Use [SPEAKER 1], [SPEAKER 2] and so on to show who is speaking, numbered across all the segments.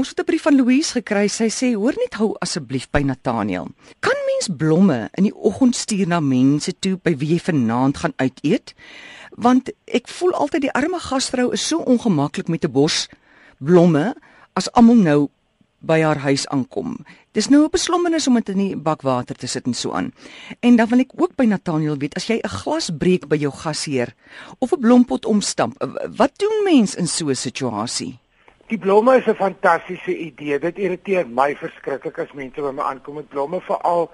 [SPEAKER 1] Ons het 'n brief van Louise gekry. Sy sê: "Hoor net hou asseblief by Nathaniel. Kan mens blomme in die oggend stuur na mense toe by wie jy vanaand gaan uit eet? Want ek voel altyd die arme gasvrou is so ongemaklik met 'n bos blomme as almal nou by haar huis aankom. Dis nou 'n beslommenis om dit in die bak water te sit en so aan. En dan wil ek ook by Nathaniel weet as jy 'n glas breek by jou gasheer of 'n blompot omstamp, wat doen mens in so 'n situasie?
[SPEAKER 2] Die blomme is 'n fantastiese idee. Dit irriteer my verskriklik as mense by my aankom met blomme, veral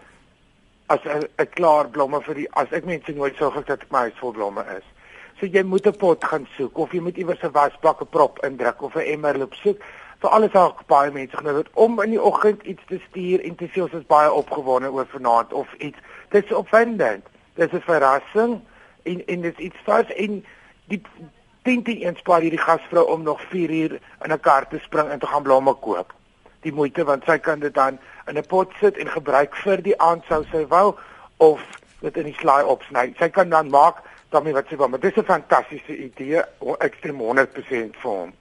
[SPEAKER 2] as 'n klaar blomme vir die as ek mense nooit sorg dat ek my huis vol blomme is. So jy moet 'n pot gaan soek of jy moet iewers 'n wasbak 'n prop indruk of 'n emmer loop soek vir alles al baie mense genooi word om in die oggend iets te stuur en te sê ons is baie opgewonde oor vanaand of iets. Dit is opwindend. Dit is 'n verrassing en en dit is iets vars en die tente inspaar hierdie gasvrou om nog 4 uur in 'n kar te spring en te gaan blomme koop. Die moeite want sy kan dit dan in 'n pot sit en gebruik vir die aand sou sy wou of dit in die slaai opsny. Sy kan dan maak daarmee wat sy wil. Maar dis 'n fantastiese idee. Ek stem 100% vir hom.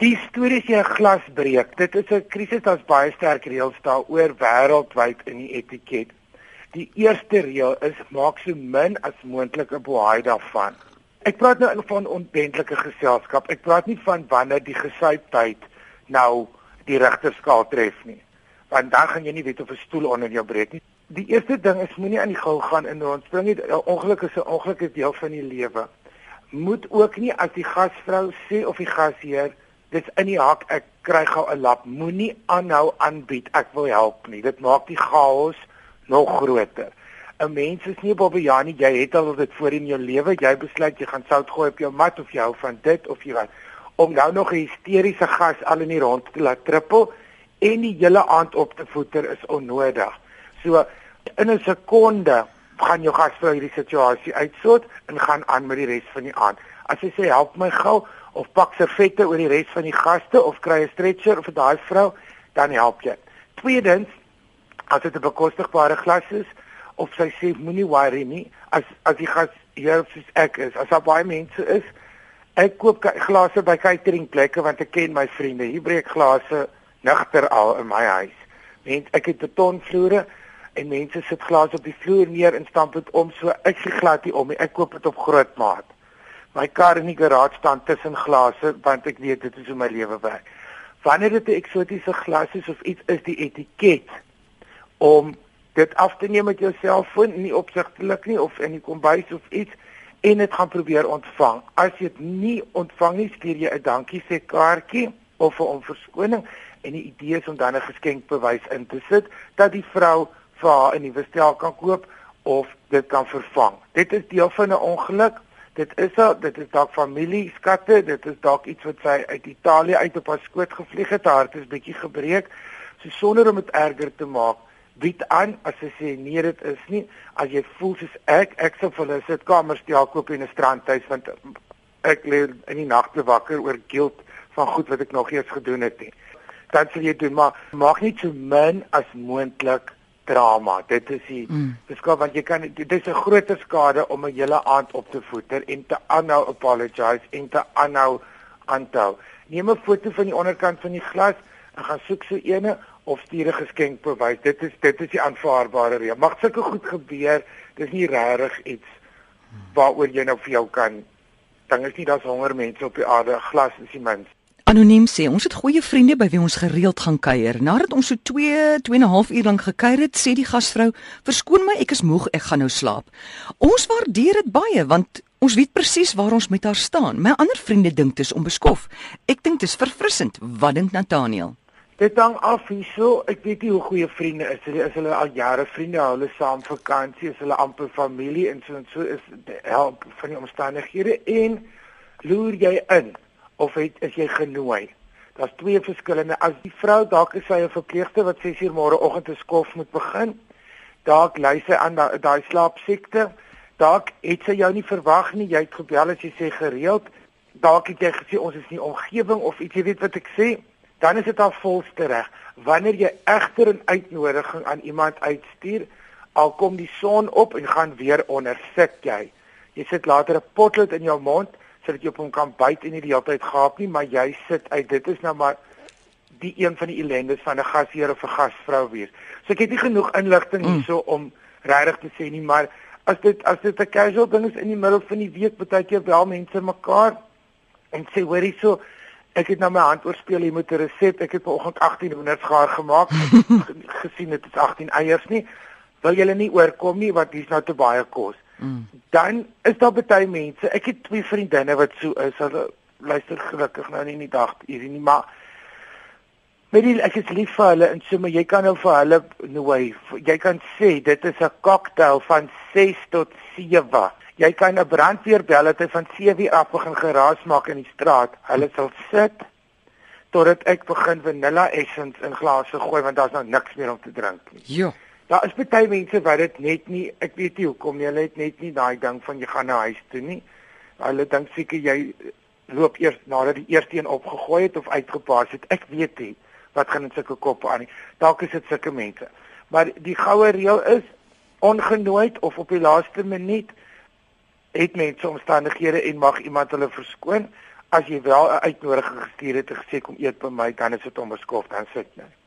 [SPEAKER 2] Die storie jy 'n glas breek. Dit is 'n krisis daar's baie sterk reëls daaroor wêreldwyd in die etiket. Die eerste reël is maak so min as moontlik 'n boei daarvan. Ek praat nou van onbentlike geselskap. Ek praat nie van wanneer die gesuiptyd nou die regterskaal tref nie. Want dan gaan jy nie weet of 'n stoel onder jou breek nie. Die eerste ding is moenie aan die gou gaan in rondspring nie. Ongeluk is 'n ongelukkige deel van die lewe. Moet ook nie as die gasvrou sê of die gasheer dis in die hak ek kry gou 'n lap moenie aanhou aanbied ek wil help nie dit maak die chaos nog groter 'n mens is nie Bobbejani jy het al dit voor in jou lewe. Jy besluit jy gaan sout gooi op jou mat of jy hou van dit of jy wat. Om nou nog 'n hysteriese gas al in die rond te laat trippel en die hele aand op te voeter is onnodig. So in 'n sekonde gaan jou gas vir hierdie situasie uitsort en gaan aan met die res van die aand. As jy sê help my gou of pak servette oor die res van die gaste of kry 'n stretcher vir daai vrou, dan help jy. Tweedens, as dit 'n bekostigbare glas is of sy sê moenie worry nie, as as die gas hier soos ek is, as daar baie mense is, ek koop glase by catering plekke want ek ken my vriende. Hier breek glase nigter al in my huis. Mens, ek het betonvloere en mense sit glase op die vloer neer en stamp dit om so ek sê glad nie om nie. Ek koop dit op groot maat my kar in die garage staan tussen glase want ek weet dit is hoe my lewe werk. Wanneer dit 'n eksotiese glas is of iets is die etiket om dit af te neem met jou selfoon nie opsigtelik nie of in die kombuis of iets en dit gaan probeer ontvang. As jy dit nie ontvang nie, stuur jy 'n dankie sê kaartjie of 'n verskoning en die idee is om dan 'n geskenkbewys in te sit dat die vrou vir haar 'n nuwe stel kan koop of dit kan vervang. Dit is deel van 'n ongeluk dit is al dit is dalk familieskatte dit is dalk iets wat sy uit Italië uit op haar skoot gevlieg het haar hart is bietjie gebreek so sonder om dit erger te maak bied aan as sy sê nee dit is nie as jy voel soos ek ek sou vir hulle sit kamers stel koop in 'n strandhuis want ek lê in die nagte wakker oor guilt van goed wat ek nog eers gedoen het nie dan sal jy doen maar maak nie so min as moontlik drama. Dit is die mm. beskryf want jy kan dit is 'n groter skade om 'n hele aand op te voeter en te aanhou apologize en te aanhou aanhou. Neem 'n foto van die onderkant van die glas en gaan soek so ene of stuur 'n geskenk bewys. Dit is dit is die aanvaarbare reël. Mag sulke goed gebeur. Dis nie regtig iets waaroor jy nou vir jou kan dan is nie daar's honger mense op die aarde. Glas is die minste.
[SPEAKER 1] Anoniem sê ons het goeie vriende by wie ons gereeld gaan kuier. Nadat ons so 2 2 en 'n half uur lank gekuier het, sê die gasvrou: "Verskoon my, ek is moeg, ek gaan nou slaap." Ons waardeer dit baie want ons weet presies waar ons met haar staan. My ander vriende dink dit is onbeskof. Ek dink dit is verfrissend. Wat dink Nathaniel?
[SPEAKER 2] Dit hang af hierso. Ek weet nie hoe goeie vriende is hulle is hulle al jare vriende, hulle saam vakansie, is hulle amper familie en so en so is help van die omstandighede en loer jy in of het is jy genooi? Daar's twee verskillende. As die vrou dalk is sy 'n verpleegster wat 6 uur môreoggend te skof moet begin, dalk ly sy aan daai da slaapsiekte. Dalk het sy jou nie verwag nie. Jy het gebel as jy sê gereeld. Dalk het jy gesê ons is nie omgewing of iets jy weet wat ek sê. Dan is dit al volste reg. Wanneer jy egter 'n uitnodiging aan iemand uitstuur, al kom die son op en gaan weer onder, sit jy. Jy sit later 'n potlood in jou mond sodat jy op hom kan byt en nie die hele tyd gaap nie, maar jy sit uit. Dit is nou maar die een van die ellendes van 'n gasheer of 'n gasvrou wees. So ek het nie genoeg inligting mm. hierso om regtig te sê nie, maar as dit as dit 'n casual ding is in die middel van die week, baie keer bel mense mekaar en sê hoor hierso Ek het nou my hand oorspeel hier met 'n resep. Ek het vanoggend 18 hoenders gaar gemaak. gesien dit is 18 eiers nie. Wil julle nie oorkom nie want dis nou te baie kos. Mm. Dan is daar baie mense. Ek het twee vriendinne wat so is. Hulle luister gelukkig nou nie in die dag hierdie nie, maar weet jy ek is lief vir hulle en so maar jy kan nou vir hulle nooi. Jy kan sê dit is 'n cocktail van 6 tot 7 jy kan 'n brandweer bel dat hy van 7 af begin geraas maak in die straat. Hulle sal sit totdat ek begin vanilla essence in glase gooi want daar's nou niks meer om te drink nie.
[SPEAKER 1] Ja.
[SPEAKER 2] Daar is baie mense wat dit net nie, ek weet nie hoekom nie, hulle het net nie daai ding van jy gaan na huis toe nie. Hulle dink seker jy loop eers nadat die eerste een opgegooi het of uitgepaas het. Ek weet nie wat gaan in sulke koppe aan nie. Dalk is dit sulke mense. Maar die goue reël is ongenooi of op die laaste minuut het mense omstandighede en mag iemand hulle verskoon. As jy wel 'n uitnodiging gestuur het en gesê kom eet by my dan is dit onbeskof dan sit net